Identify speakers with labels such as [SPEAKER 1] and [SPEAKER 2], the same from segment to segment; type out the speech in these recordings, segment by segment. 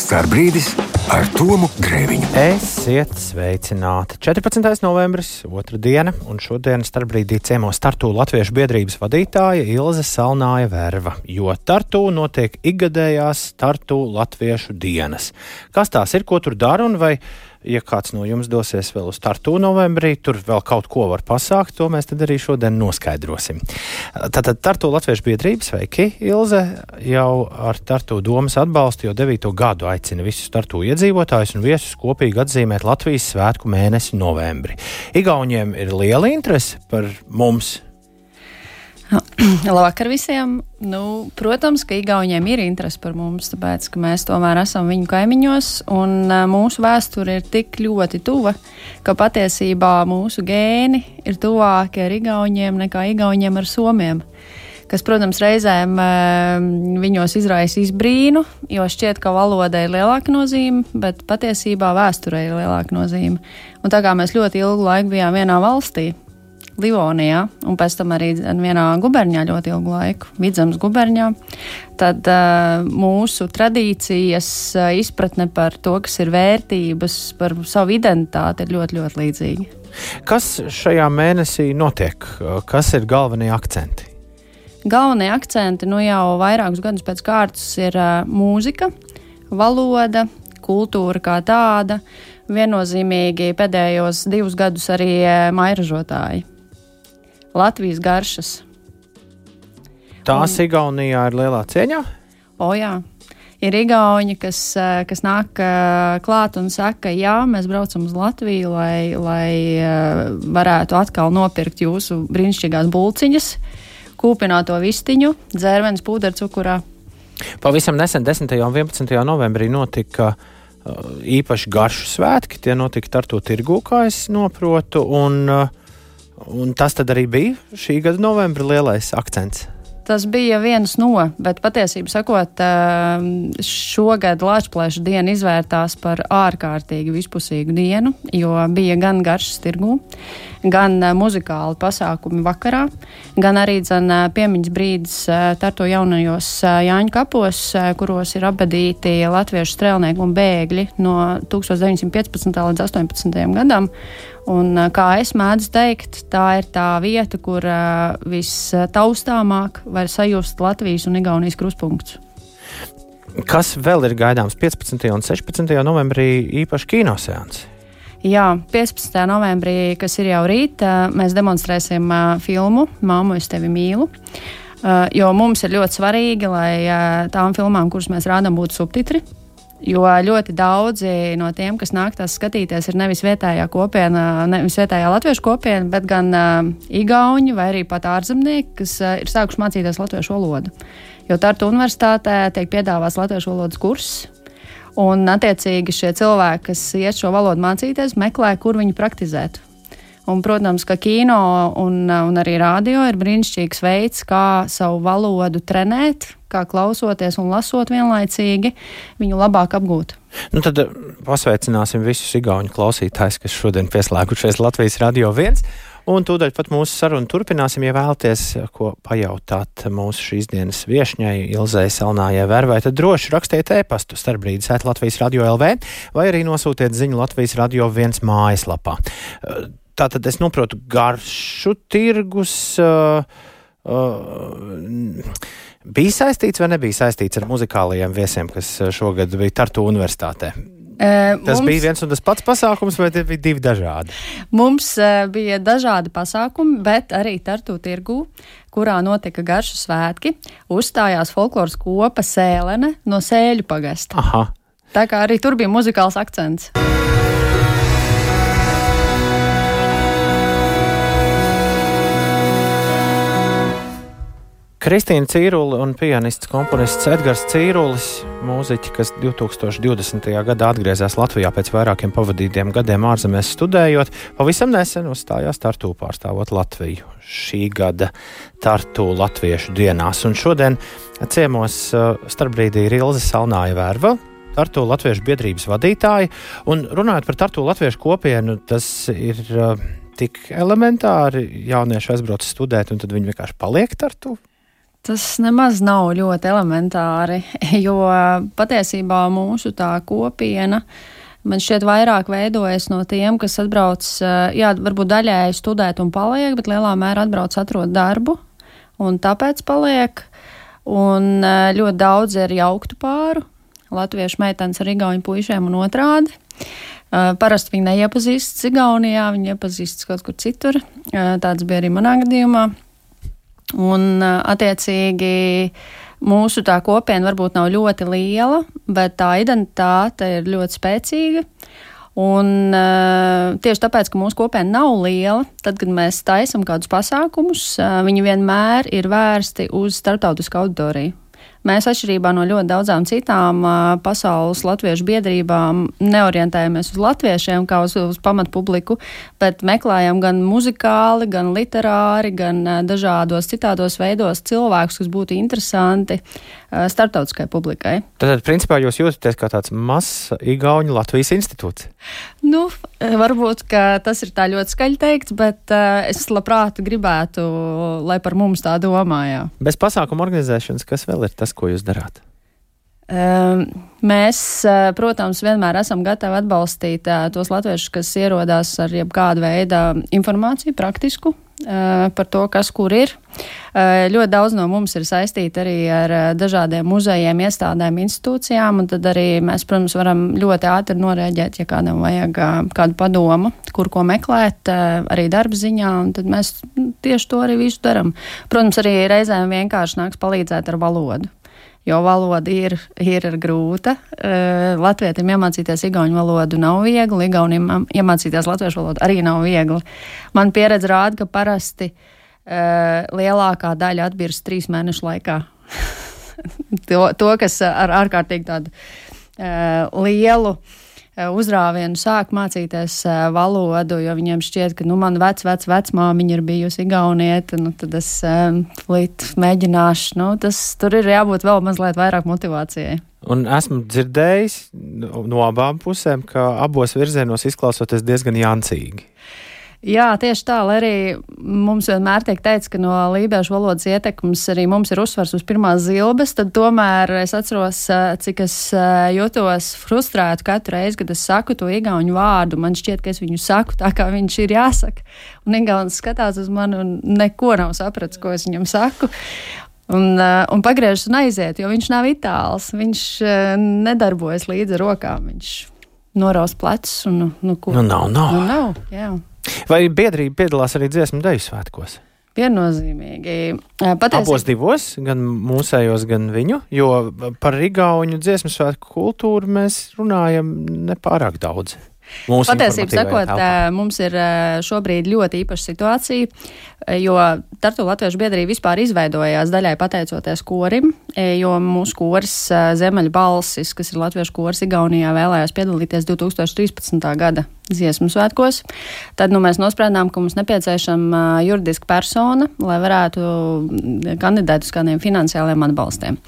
[SPEAKER 1] Starbrīdis ar Tomu Grēviņu.
[SPEAKER 2] Esiet sveicināti! 14. novembris, otra diena, un šodien starpbrīdī ciemos Tartu Latviešu biedrības vadītāja Ilze Salnāja Verva, jo Tartu notiek ikgadējās Tartu Latviešu dienas. Kas tās ir, ko tur dara un vai ja kāds no jums dosies vēl uz Tartu novembrī, tur vēl kaut ko var pasākt, to mēs arī šodien noskaidrosim. Tātad Tartu Latviešu biedrība, sveiki, Ilze, jau ar Tartu domas atbalstu jau devīto gadu aicina visus Tartu iedzīvotājus un viesus kopīgi atzīmēt Latvijas svētku mēnesi novembri. Igauniem ir liela interese par mums
[SPEAKER 3] Labvakar visiem! Nu, protams, ka Igauniem ir interese par mums, tāpēc, ka mēs tomēr esam viņu kaimiņos, un mūsu vēsture ir tik ļoti tuva, ka patiesībā mūsu gēni ir tuvāki ar Igauniem nekā Igauniem ar Somiem. Kas, protams, reizēm viņos izraisa izbrīnu, jo šķiet, ka valodai ir lielāka nozīme, bet patiesībā vēsturei ir lielāka nozīme. Un tā kā mēs ļoti ilgu laiku bijām vienā valstī, Livonijā un pēc tam arī vienā guberņā ļoti ilgu laiku, Vidzemes guberņā, tad uh, mūsu tradīcijas uh, izpratne par to, kas ir vērtības, par savu identitāti, ir ļoti, ļoti līdzīga.
[SPEAKER 2] Kas šajā mēnesī notiek? Kas ir galvenie akcenti?
[SPEAKER 3] Galvenie akcenti nu jau vairākus gadus pēc kārtas ir uh, mūzika, valoda, kultūra kā tāda. Viennozīmīgi pēdējos divus gadus arī mairažotāji. Latvijas garšas.
[SPEAKER 2] Tās un... Igaunijā ir lielā cieņā?
[SPEAKER 3] O, jā. Ir igauni, kas, eh, kas nāk eh, klāt un saka, jā, mēs braucam uz Latviju, lai, lai eh, varētu atkal nopirkt jūsu brīnišķīgās bulciņas, kūpināto vistiņu, dzērvenes pūdercukurā.
[SPEAKER 2] Pavisam nesen, 10. un 11. novembrī, notika īpaši garšu svētki. Tie notika Tartu tirgū, kā es noprotu. Un, uh, Un tas arī bija šī gada novembra lielais akcents.
[SPEAKER 3] Tas bija viens no, bet patiesībā sakot, ehm, šogad Latvijas diena izvērtās par ārkārtīgi vispusīgu dienu, jo bija gan garšas tirgū, gan eh, muzikāli pasākumi vakarā, gan arī dzen, eh, piemiņas brīdis eh, Tartu jaunajos Jāņu kapos, kuros ir apbedīti latviešu strēlnieki un bēgļi no 1915. līdz 18. gadam. Un, kā es mēdzu teikt, tā ir tā vieta, kur uh, vistaustāmāk var sajust Latvijas un Igaunijas kruspunkts.
[SPEAKER 2] Kas vēl ir gaidāms 15. un 16. novembrī īpaši kinoseansi?
[SPEAKER 3] Jā, 15. novembrī, kas ir jau rīt, mēs demonstrēsim filmu Māmu, es tevi mīlu. Jo mums ir ļoti svarīgi, lai tām filmām, kuras mēs rādām, būtu subtitri. Jo ļoti daudzi no tiem, kas nāk tās skatīties, ir nevis vietējā kopiena, nevis vietējā latviešu kopiena, bet gan uh, igauņi vai arī pat ārzemnieki, kas uh, ir sākuši mācīties latviešu valodu. Jo Tartu universitātē tiek piedāvāts latviešu valodas kurs. Un, attiecīgi, šie cilvēki, kas iet šo valodu mācīties, meklē, kur viņi praktizētu. Un, protams, ka kino un, un arī rādio ir brīnišķīgs veids, kā savu valodu trenēt, kā klausoties un lasot vienlaicīgi, viņu labāk apgūt.
[SPEAKER 2] Nu tad eh, pasveicināsim visus igauņu klausītājus, kas šodien pieslēgušies Latvijas Radio 1. Un tūdaļ pat mūsu sarunu turpināsim, ja vēlaties ko pajautāt mūsu šīs dienas viesņai Ilzai Salnājai Vervai, tad droši rakstiet e-pastu starpbrīdis ēt Latvijas Radio LV vai arī nosūtiet ziņu Latvijas Radio 1 mājaslapā. Tātad es noprotu garšu tirgus. Uh, uh, bija saistīts vai nebija saistīts ar muzikālajiem viesiem, kas uh, šogad bija Tartu Universitātē? Uh, tas mums, bija viens un tas pats pasākums, vai tie bija divi dažādi?
[SPEAKER 3] Mums uh, bija dažādi pasākumi, bet arī Tartu tirgu, kurā notika garšu svētki, uzstājās folkloras kopa Sēlene no Sēļu pagasta. Aha. Tā kā arī tur bija muzikāls akcents.
[SPEAKER 2] Kristīna Cīrula un pianists komponists Edgars Cīrulis, mūziķi, kas 2020. gadā atgriezās Latvijā pēc vairākiem pavadītiem gadiem ārzemēs studējot, pavisam nesen uzstājās Tartu pārstāvot Latviju šī gada Tartu Latviešu dienās. Un šodien ciemos uh, starpbrīdī ir Ilze Salnāja Vērva, Tartu Latviešu biedrības vadītāja. Un runājot par Tartu Latviešu kopienu, tas ir uh, tik elementāri. Jaunieši aizbrauc studēt, un tad viņi vienkārši paliek Tartu
[SPEAKER 3] Tas nemaz nav ļoti elementāri, jo patiesībā mūsu tā kopiena man šķiet vairāk veidojas no tiem, kas atbrauc, jā, varbūt daļēji studēt un paliek, bet lielā mērā atbrauc atrod darbu un tāpēc paliek. Un ļoti daudz ir jauktu pāru, latviešu meitenes ar igauņu puišiem un otrādi. Uh, parasti viņi neiepazīstas Igaunijā, viņi iepazīstas kaut kur citur. Uh, tāds bija arī manā gadījumā. Un, attiecīgi, mūsu tā kopiena varbūt nav ļoti liela, bet tā identitāte ir ļoti spēcīga. Un, tieši tāpēc, ka mūsu kopiena nav liela, tad, kad mēs taisām kādus pasākumus, viņi vienmēr ir vērsti uz starptautisku auditoriju. Mēs, atšķirībā no ļoti daudzām citām pasaules latviešu biedrībām, neorientējamies uz latviešiem kā uz, uz pamatpubliku, bet meklējam gan muzikāli, gan literāri, gan dažādos citādos veidos cilvēkus, kas būtu interesanti starptautiskai publikai.
[SPEAKER 2] Tad, principā, jūs jūtaties kā tāds mazs Igaunijas Latvijas institūts?
[SPEAKER 3] Nu, varbūt tas ir tā ļoti skaļi teikts, bet uh, es labprāt gribētu, lai par mums tā domājā.
[SPEAKER 2] Bez pasākuma organizēšanas, kas vēl ir tas, ko jūs darāt?
[SPEAKER 3] Ehm, mēs, eh, protams, vienmēr esam gatavi atbalstīt eh, tos latviešus, kas ierodās ar jebkādu veidu informāciju, praktisku eh, par to, kas kur ir. Ļoti daudz no mums ir saistīti arī ar dažādiem muzejiem, iestādēm, institūcijām, un tad arī mēs, protams, varam ļoti ātri norēģēt, ja kādam vajag kādu padomu, kur ko meklēt, arī darba ziņā, un tad mēs tieši to arī visu daram. Protams, arī reizēm vienkārši nāks palīdzēt ar valodu jo valoda ir, ir grūta. Uh, Latvijam iemācīties igauņu valodu nav viegli, igaunim iemācīties latviešu valodu arī nav viegli. Man pieredze rāda, ka parasti uh, lielākā daļa atbirst trīs mēnešu laikā. to, to, kas ar ārkārtīgi tādu uh, lielu uh, Eh, uzrāvienu sāk mācīties eh, valodu, jo viņiem šķiet, ka nu, man vec, vec, vecmāmiņa ir bijusi Igaunieta, nu, tad es um, flīt mēģināšu. Nu, tas, tur ir jābūt vēl mazliet vairāk motivācijai.
[SPEAKER 2] Un esmu dzirdējis no abām pusēm, ka abos virzienos izklausoties diezgan jancīgi.
[SPEAKER 3] Jā, tieši tā, lai arī mums vienmēr tiek teikts, ka no lībiešu valodas ietekmes arī mums ir uzsvars uz pirmās zilbes, tad tomēr es atceros, cik es jūtos frustrēta katru reizi, kad es saku to igauņu vārdu. Man šķiet, ka es viņu saku tā, kā viņš ir jāsaka. Un Igaunis skatās uz mani un neko nav sapratis, ko es viņam saku. Un, un pagriežas un aiziet, jo viņš nav itāls. Viņš nedarbojas līdzi rokām. Viņš noraus plecus un nu,
[SPEAKER 2] nu, ko. Nu, nav, nav.
[SPEAKER 3] Nu, nav jā.
[SPEAKER 2] Vai biedrība piedalās arī dziesmu deju svētkos?
[SPEAKER 3] Viennozīmīgi.
[SPEAKER 2] Patiesībā. Abos divos, gan mūsējos, gan viņu, jo par Rigauņu dziesmu svētku kultūru mēs runājam nepārāk daudz.
[SPEAKER 3] Patiesībā sakot, telpā. mums ir šobrīd ļoti īpaša situācija, jo Tartu Latviešu biedrība vispār izveidojās daļai pateicoties korim, jo mūsu koris Zemeļa balsis, kas ir Latviešu koris Igaunijā, vēlējās piedalīties 2013. gada dziesmu svētkos. Tad nu, mēs nosprendām, ka mums nepieciešama juridiska persona, lai varētu kandidēt uz kādiem finansiāliem atbalstiem.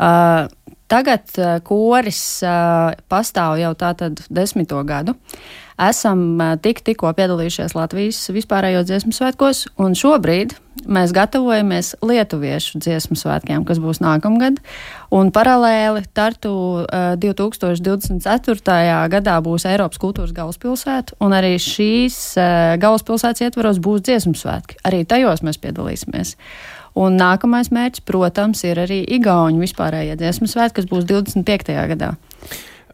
[SPEAKER 3] Uh, Tagad uh, koris uh, pastāv jau tātad desmito gadu. Esam uh, tik, tikko piedalījušies Latvijas vispārējo dziesmu svētkos, un šobrīd mēs gatavojamies Lietuviešu dziesmu svētkiem, kas būs nākamgad. Un paralēli Tartu 2024. gadā būs Eiropas kultūras galvaspilsēta, un arī šīs galvaspilsētas ietvaros būs dziesmu svētki. Arī tajos mēs piedalīsimies. Un nākamais mērķis, protams, ir arī Igaunijas vispārējā dziesmu svētki, kas būs 25. gadā.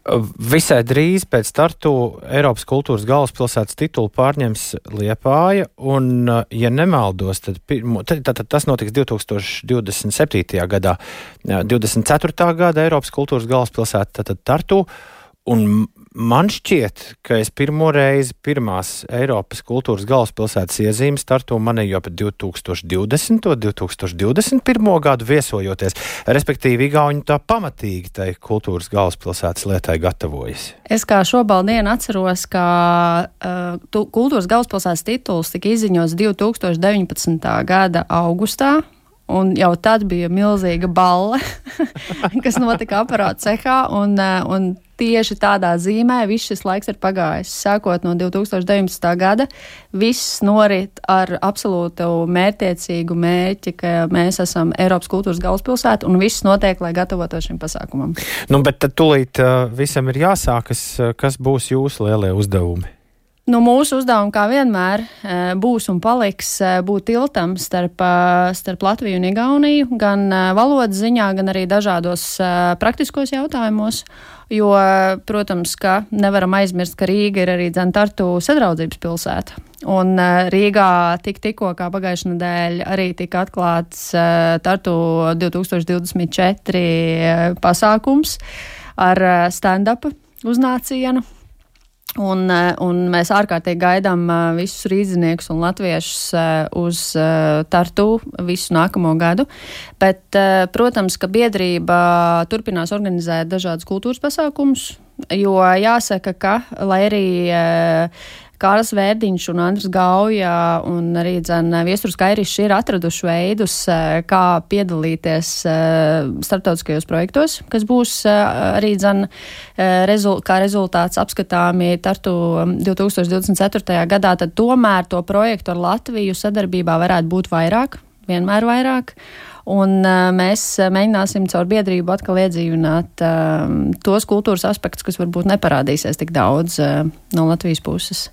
[SPEAKER 2] Visai drīz pēc startu Eiropas kultūras galvaspilsētas titulu pārņems Liepāja, un, ja nemaldos, tad, pirmo, tad, tad, tad tas notiks 2027. gadā. 24. gada Eiropas kultūras galvaspilsēta, tad, tad Tartu, un Man šķiet, ka es pirmo reizi pirmās Eiropas kultūras galvaspilsētas iezīmes startu manī jau pat 2020. un 2021. gadu viesojoties, respektīvi Igauni tā pamatīgi tai kultūras galvaspilsētas lietai gatavojas.
[SPEAKER 3] Es kā šobaldienu atceros, ka uh, tu, kultūras galvaspilsētas tituls tika izziņots 2019. gada augustā. Un jau tad bija milzīga balle, kas notika aparāta cehā. Un, uh, un tieši tādā zīmē viss šis laiks ir pagājis. Sākot no 2019. gada, viss norit ar absolūtu mērķtiecīgu mērķi, ka mēs esam Eiropas kultūras galvaspilsēta un viss notiek, lai gatavotos šim pasākumam.
[SPEAKER 2] Nu, bet tad tūlīt uh, visam ir jāsākas, kas būs jūsu lielie uzdevumi.
[SPEAKER 3] Nu, mūsu uzdevums, kā vienmēr, būs un paliks būt tiltam starp, starp Latviju un Igauniju, gan valodas ziņā, gan arī dažādos praktiskos jautājumos. Jo, protams, ka nevaram aizmirst, ka Rīga ir arī Dzentartu sadraudzības pilsēta. Un Rīgā tik, tikko kā pagājušajā nedēļā arī tika atklāts Tartu 2024 pasākums ar stand-up uznācienu. Un, un mēs ārkārtīgi gaidām visus rīzniekus un latviešus uz Tartu visu nākamo gadu. Bet, protams, ka biedrība turpinās organizēt dažādus kultūras pasākumus, jo jāsaka, ka, lai arī Kārls Vērdiņš un Andris Gauja un arī Viesturs Kairišs ir atraduši veidus, eh, kā piedalīties eh, starptautiskajos projektos, kas būs eh, arī dzen, rezul kā rezultāts apskatāmi Tartu 2024. Um, gadā, tad tomēr to projektu ar Latviju sadarbībā varētu būt vairāk, vienmēr vairāk. Un mēs mēģināsim caur biedrību atkal iedzīvināt tos kultūras aspektus, kas varbūt neparādīsies tik daudz no Latvijas puses.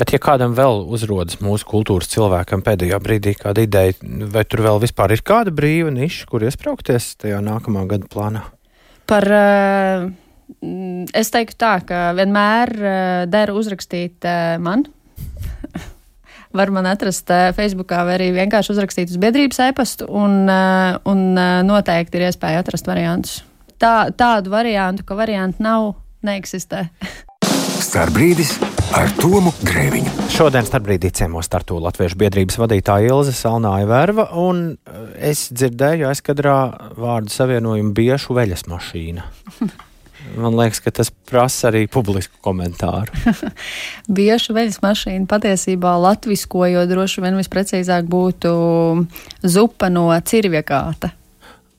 [SPEAKER 2] Bet, ja kādam vēl uzrodas mūsu kultūras cilvēkam pēdējā brīdī kāda ideja, vai tur vēl vispār ir kāda brīva niša, kur iesprāgties tajā nākamā gada plānā?
[SPEAKER 3] Par, uh, es teiktu tā, ka vienmēr uh, der uzrakstīt uh, man. Var man atrast Facebookā, vai arī vienkārši uzrakstīt uz biedrības e-pastu, un, un noteikti ir iespēja atrast variantus. Tā, tādu variantu, ka variantu nav, neeksistē.
[SPEAKER 1] Starbrīdis ar Tomu Grēviņu.
[SPEAKER 2] Šodien starpbrīdī ciemos startu Latviešu biedrības vadītāja Ilze Salnāja Verva, un eh, es dzirdēju aizkadrā vārdu savienojumu biešu veļas mašīna. Man liekas, ka tas prasa arī publisku komentāru.
[SPEAKER 3] Bieža veļas mašīna patiesībā latvisko, jo droši vien visprecīzāk būtu zupa no cirvjekāta.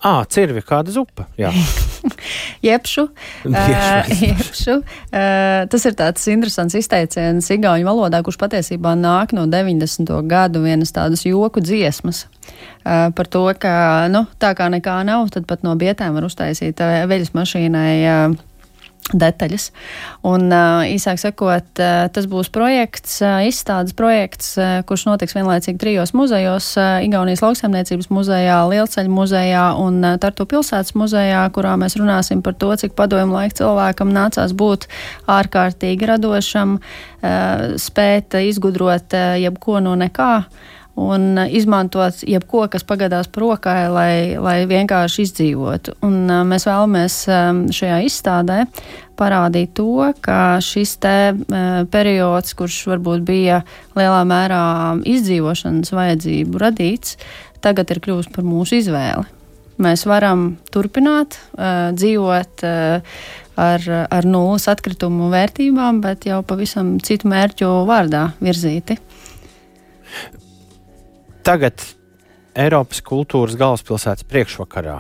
[SPEAKER 2] Ah, cirvi kāda zupa.
[SPEAKER 3] jebšu. uh, jebšu. Uh, tas ir tāds interesants izteiciens igauņu valodā, kurš patiesībā nāk no 90. gadu vienas tādas joku dziesmas. Uh, par to, ka nu, tā kā nekā nav, tad pat no bietēm var uztaisīt veļas mašīnai. Uh, detaļas. Un, īsāk sakot, tas būs projekts, izstādes projekts, kurš notiks vienlaicīgi trijos muzejos - Igaunijas lauksaimniecības muzejā, Lielceļa muzejā un Tartu pilsētas muzejā, kurā mēs runāsim par to, cik padomu laiku cilvēkam nācās būt ārkārtīgi radošam, spēt izgudrot jebko no nekā un uh, izmantot jebko, kas pagadās par rokai, lai, lai vienkārši izdzīvotu. Un, uh, mēs vēlamies um, šajā izstādē parādīt to, ka šis te uh, periods, kurš varbūt bija lielā mērā izdzīvošanas vajadzību radīts, tagad ir kļuvis par mūsu izvēli. Mēs varam turpināt uh, dzīvot uh, ar, ar nulles atkritumu vērtībām, bet jau pavisam citu mērķu vārdā virzīti
[SPEAKER 2] tagad Eiropas kultūras galvaspilsētas priekšvakarā.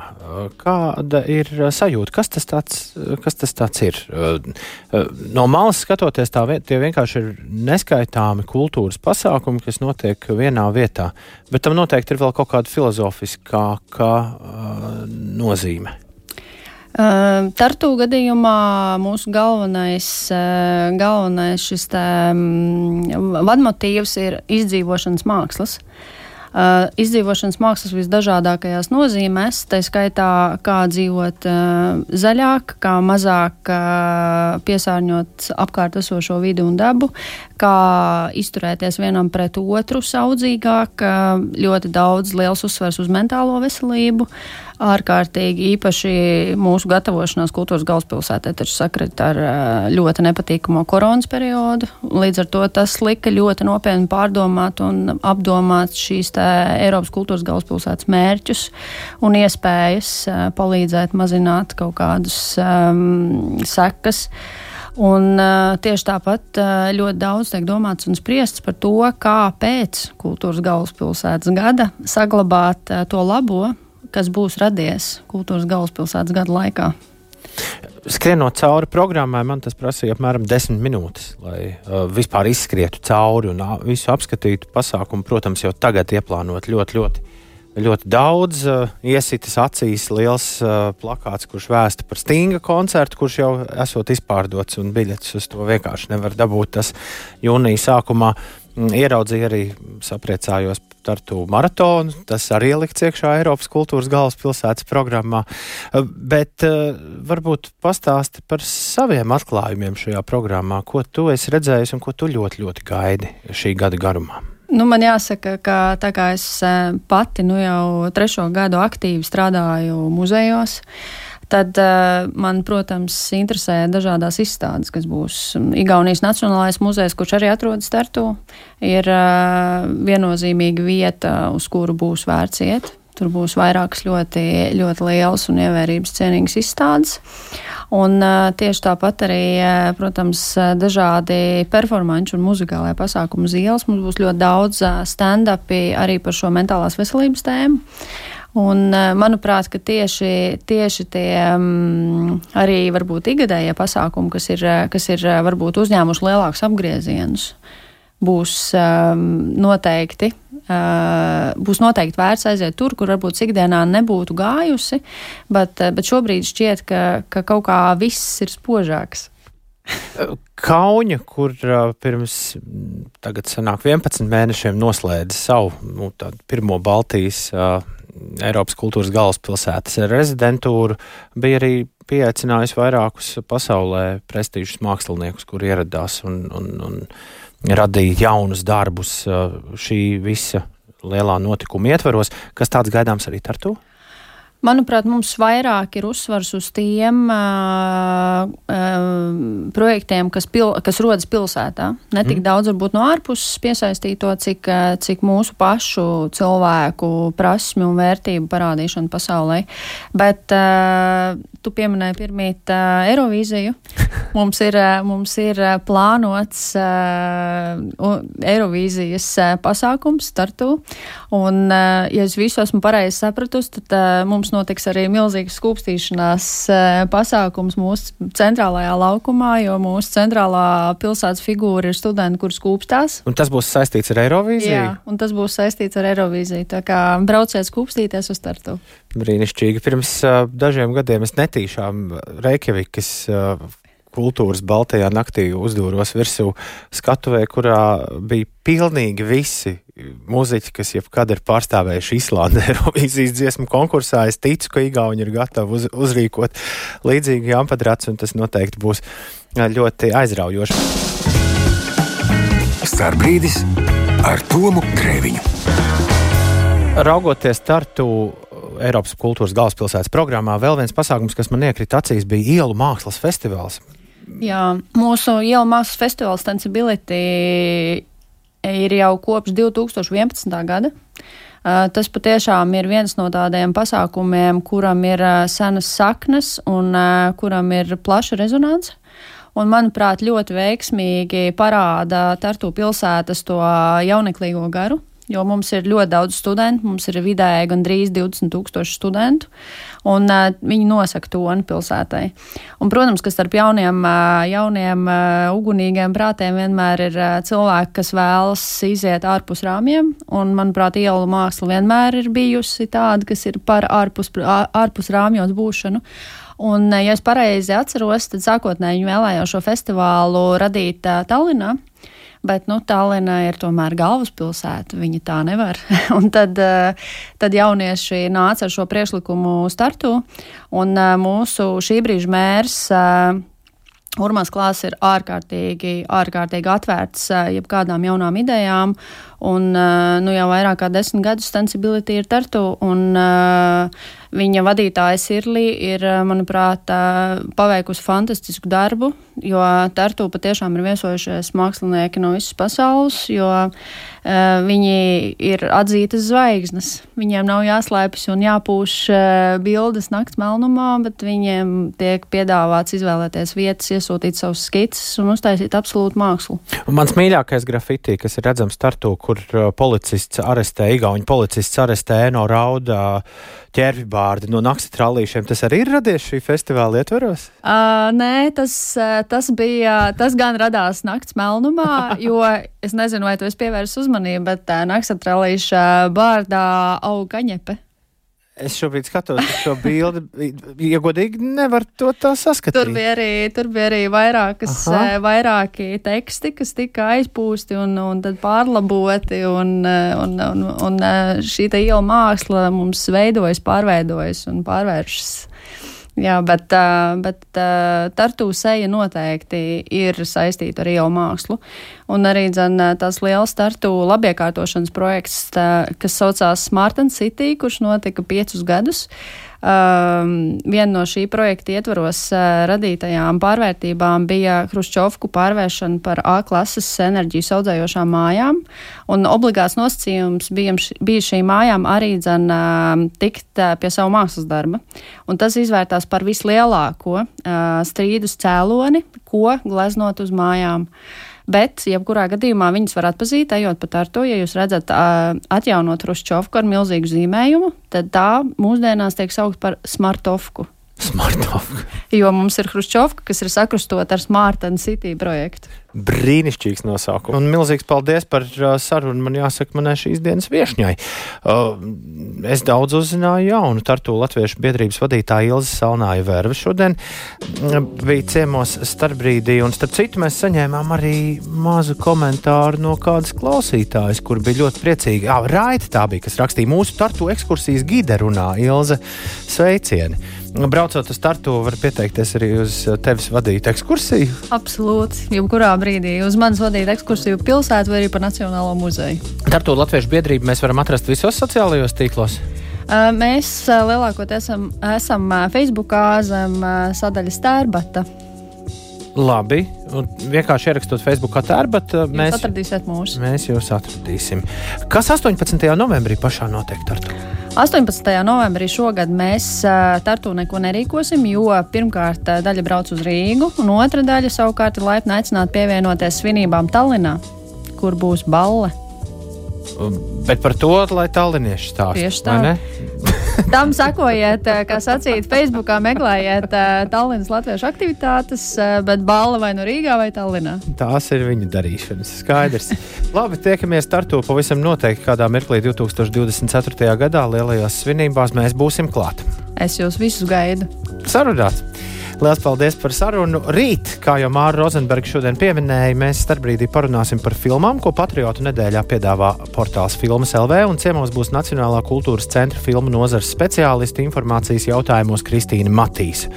[SPEAKER 2] Kāda ir sajūta? Kas tas, tāds, kas tas tāds ir? No malas skatoties, tā, tie vienkārši ir neskaitāmi kultūras pasākumi, kas notiek vienā vietā, bet tam noteikti ir vēl kaut kāda filozofiskāka nozīme.
[SPEAKER 3] Tartu gadījumā mūsu galvenais, galvenais šis tā, um, vadmotīvs ir izdzīvošanas mākslas. Uh, uh, izdzīvošanas mākslas visdažādākajās nozīmēs, tā skaitā, kā dzīvot uh, zaļāk, kā mazāk uh, piesārņot apkārt esošo vidi un dabu, kā izturēties vienam pret otru saudzīgāk, uh, ļoti daudz liels uzsvers uz mentālo veselību. Ārkārtīgi īpaši mūsu gatavošanās kultūras galvaspilsētē taču sakrit ar ļoti nepatīkamo koronas periodu. Līdz ar to tas lika ļoti nopietni pārdomāt un apdomāt šīs Eiropas kultūras galvaspilsētas mērķus un iespējas palīdzēt mazināt kaut kādus um, sekas. Un, uh, tieši tāpat uh, ļoti daudz tiek domāts un spriests par to, kā pēc kultūras galvaspilsētas gada saglabāt uh, to labo, kas būs radies kultūras galvaspilsētas gada laikā.
[SPEAKER 2] skrienot cauri programmai, man tas prasīja apmēram 10 minūtes, lai uh, vispār izskrietu cauri un uh, visu apskatītu pasākumu. Protams, jau tagad ieplānot ļoti, ļoti, ļoti daudz. Uh, iesitas acīs liels uh, plakāts, kurš vēsta par Stinga koncertu, kurš jau esot izpārdots, un biļetes uz to vienkārši nevar dabūt. Tas jūnija sākumā mm, ieraudzīja arī sapriecājos Tartu maratonu. Tas arī ielikts iekšā Eiropas kultūras galvaspilsētas programmā. Uh, bet uh, varbūt pastāsti par saviem atklājumiem šajā programmā, ko tu esi redzējis un ko tu ļoti, ļoti gaidi šī gada garumā.
[SPEAKER 3] Nu, man jāsaka, ka tā kā es uh, pati nu, jau trešo gadu aktīvi strādāju muzejos, uh, Tad uh, man, protams, interesē dažādas izstādes, kas būs Igaunijas Nacionālais muzejs, kurš arī atrodas Tartu. Ir uh, viennozīmīga vieta, uz kuru būs vērts iet. Tur būs vairākas ļoti, ļoti lielas un ievērības cienīgas izstādes. Un uh, tieši tāpat arī, protams, dažādi performanču un muzikālajā pasākumu uz ielas. Mums būs ļoti daudz stand-upi arī par šo mentālās veselības tēmu. Un, eh, manuprāt, tieši, tieši tie um, arī varbūt ikgadējie pasākumi, kas ir, eh, kas ir eh, varbūt uzņēmuši lielākus apgriezienus, būs um, noteikti. Uh, būs noteikti vērts aiziet tur, kur varbūt ikdienā nebūtu gājusi, bet, bet šobrīd šķiet, ka, ka kaut kā viss ir spožāks.
[SPEAKER 2] Kauņa, kur pirms sanāk 11 mēnešiem noslēdza savu nu, pirmo Baltijas uh, Eiropas kultūras galvaspilsētas rezidentūru, bija arī pieaicinājusi vairākus pasaulē prestižus māksliniekus, kuri ieradās un, un, un radīja jaunus darbus uh, šī visa lielā notikuma ietveros. Kas tāds gaidāms arī ar to?
[SPEAKER 3] Manuprāt, mums vairāk ir uzsvars uz tiem uh, uh, projektiem, kas, pil, kas rodas pilsētā. Ne tik mm. daudz varbūt no ārpuses piesaistīto, cik, cik mūsu pašu cilvēku prasmi un vērtību parādīšana pasaulē. Bet uh, tu pieminēji pirmīt uh, Eirovīziju. Mums ir, mums ir plānots uh, Eirovīzijas pasākums startu. Un, uh, ja es visu esmu pareizi sapratusi, tad uh, mums mums notiks arī milzīgs skūpstīšanās eh, pasākums mūsu centrālajā laukumā, jo mūsu centrālā pilsētas figūra ir studenti, kur skūpstās.
[SPEAKER 2] Un tas būs saistīts ar Eirovīziju?
[SPEAKER 3] Jā, un tas būs saistīts ar Eirovīziju. Tā kā brauciet skūpstīties uz startu.
[SPEAKER 2] Brīnišķīgi. Pirms uh, dažiem gadiem es netīšām Reikjavikas uh, kultūras Baltajā naktī uzdūros virsū skatuvē, kurā bija pilnīgi visi mūziķi, kas jebkad ir pārstāvējuši Islandē Eirovīzijas dziesmu konkursā. Es ticu, ka Igauni ir gatavi uz, uzrīkot līdzīgi Jāmpadrats, un tas noteikti būs ļoti aizraujoši.
[SPEAKER 1] Starbrīdis ar Tomu Grēviņu.
[SPEAKER 2] Raugoties startu Eiropas kultūras galvaspilsētas programmā, vēl viens pasākums, kas man iekrita acīs, bija ielu mākslas festivāls.
[SPEAKER 3] Jā, mūsu ielu mākslas festivāls Sensibility ir jau kopš 2011. gada. Tas patiešām ir viens no tādiem pasākumiem, kuram ir senas saknes un kuram ir plaša rezonance. Un, manuprāt, ļoti veiksmīgi parāda Tartu pilsētas to jauneklīgo garu, jo mums ir ļoti daudz studentu, mums ir vidēji gandrīz 20 tūkstoši studentu, un uh, viņi nosaka toni pilsētai. Un, protams, ka starp jauniem, uh, jauniem uh, ugunīgiem prātiem vienmēr ir uh, cilvēki, kas vēlas iziet ārpus rāmjiem, un, manuprāt, ielu māksla vienmēr ir bijusi tāda, kas ir par ārpus, ārpus rāmjos būšanu. Un, ja es pareizi atceros, tad sākotnēji viņi vēlējās šo festivālu radīt uh, Tallinā. Bet nu, Tallina ir tomēr galvaspilsēta. Viņa tā nevar. tad, eh, tad jaunieši nāca ar šo priekšlikumu startu. Un eh, mūsu šī brīža mērs. Eh, Urmāns klāsts ir ārkārtīgi, ārkārtīgi atvērts jebkādām jaunām idejām, un nu, jau vairāk kā desmit gadus Sensibility ir tartu, un uh, Viņa vadītāja Sirlī ir, eh, manuprāt, eh, paveikusi fantastisku darbu, jo Tartu patiešām ir viesojušies mākslinieki no visas pasaules, jo uh, viņi ir atzītas zvaigznes. Viņiem nav jāslēpjas un jāpūš uh, bildes nakts melnumā, bet viņiem tiek piedāvāts izvēlēties vietas, iesūtīt savus skices un uztaisīt absolūtu mākslu.
[SPEAKER 2] Mans mīļākais grafitī, kas ir redzams Tartu, kur policists arestē, Igauņu policists arestē Eno Rauda ķērvi bārdi no nakts trallīšiem. Tas arī ir radies šī festivāla ietveros?
[SPEAKER 3] Uh, nē, tas, tas bija, tas gan radās nakts melnumā, jo es nezinu, vai tu esi pievērsis uzmanību, bet uh, nakts trallīša bārdā aug kaņepe.
[SPEAKER 2] Es šobrīd skatos šo bildi. Ja godīgi, nevar to tā saskatīt.
[SPEAKER 3] Tur bija arī, tur bija arī vairākas, Aha. Eh, vairāki teksti, kas tika aizpūsti un, un tad pārlaboti. Un, eh, un, un, un eh, šī iela māksla mums veidojas, pārveidojas un pārvēršas Jā, bet, bet tartu seja noteikti ir saistīta ar jau mākslu. Un arī dzen, tas liels tartu labiekārtošanas projekts, tā, kas saucās Smart City, kurš notika piecus gadus. Uh, viena no šī projekta ietvaros uh, radītajām pārvērtībām bija Hruščovku pārvēršana par A klases enerģijas audzējošām mājām. Un obligāts nosacījums bija, bija šīm mājām arī dzen, uh, tikt uh, pie savu mākslas darba. Un tas izvērtās par vislielāko uh, strīdus cēloni, ko gleznot uz mājām. Uh, Bet, jebkurā gadījumā viņas var atpazīt, ejot pa tartu. Ja jūs redzat uh, atjaunot Ruščovku ar milzīgu zīmējumu, tad tā mūsdienās tiek saukt par smartovku.
[SPEAKER 2] Smartovka.
[SPEAKER 3] Jo mums ir Hruščovka, kas ir sakrustot ar Smart and City projektu.
[SPEAKER 2] Brīnišķīgs nosaukums. Un milzīgs paldies par uh, sarunu. Man jāsaka, manai šīs dienas viesņai. Uh, es daudz uzzināju jaunu Tartu Latviešu biedrības vadītāju Ilzi Salnāju Vervu. Šodien uh, bija ciemos starpbrīdī, un starp citu mēs saņēmām arī mazu komentāru no kādas klausītājas, kur bija ļoti priecīgi. Jā, Raita tā bija, kas rakstīja mūsu Tartu ekskursijas gide runā Ilze sveicieni. Braucot uz startu, var pieteikties arī uz tevis vadītu ekskursiju.
[SPEAKER 3] Absolūti. Jebkurā brīdī uz manis vadīt ekskursiju pilsētu vai arī pa Nacionālo muzeju.
[SPEAKER 2] Tartu Latviešu biedrību mēs varam atrast visos sociālajos tīklos.
[SPEAKER 3] Mēs lielākoties esam, esam Facebookā zem sadaļas tērbata.
[SPEAKER 2] Labi, un vienkārši ierakstot Facebook tērbatu,
[SPEAKER 3] mēs atradīsiet mūsu.
[SPEAKER 2] Mēs jūs atradīsim. Kas 18. novembrī pašā notiek Tartu?
[SPEAKER 3] 18. novembrī šogad mēs Tartu neko nerīkosim, jo pirmkārt daļa brauc uz Rīgu, un otra daļa savukārt ir laipni aicināta pievienoties svinībām Tallinā, kur būs balle.
[SPEAKER 2] Bet par to, lai tallinieši stāsta.
[SPEAKER 3] Tieši tā. Tam sakojiet, eh, kā sacīt, Facebookā meklējiet uh, Tallinas latviešu aktivitātes, uh, bet balva vai nu Rīgā vai Tallinā.
[SPEAKER 2] Tās ir viņa darīšanas. Skaidrs. Labi, tiekamies Tartu pavisam noteikti kādā mirklī 2024. gadā lielajās svinībās mēs būsim klāt.
[SPEAKER 3] Es jūs visus gaidu.
[SPEAKER 2] Sarunāts! Lielas paldies par sarunu. Rīt, kā jau Māra Rozenberga šodien pieminēja, mēs starpbrīdī parunāsim par filmām, ko Patriotu nedēļā piedāvā portāls Filmas LV. Un ciemos būs Nacionālā kultūras centra filmu nozares speciālisti informācijas jautājumos Kristīna Matīs.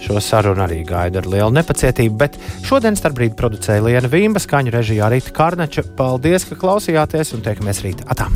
[SPEAKER 2] Šo sarunu arī gaida ar lielu nepacietību, bet šodien starpbrīdī producēja Liena Vīmba, skaņu režijā Rīta Karnača. Paldies, ka klausījāties un tiekamies rīt! Atā!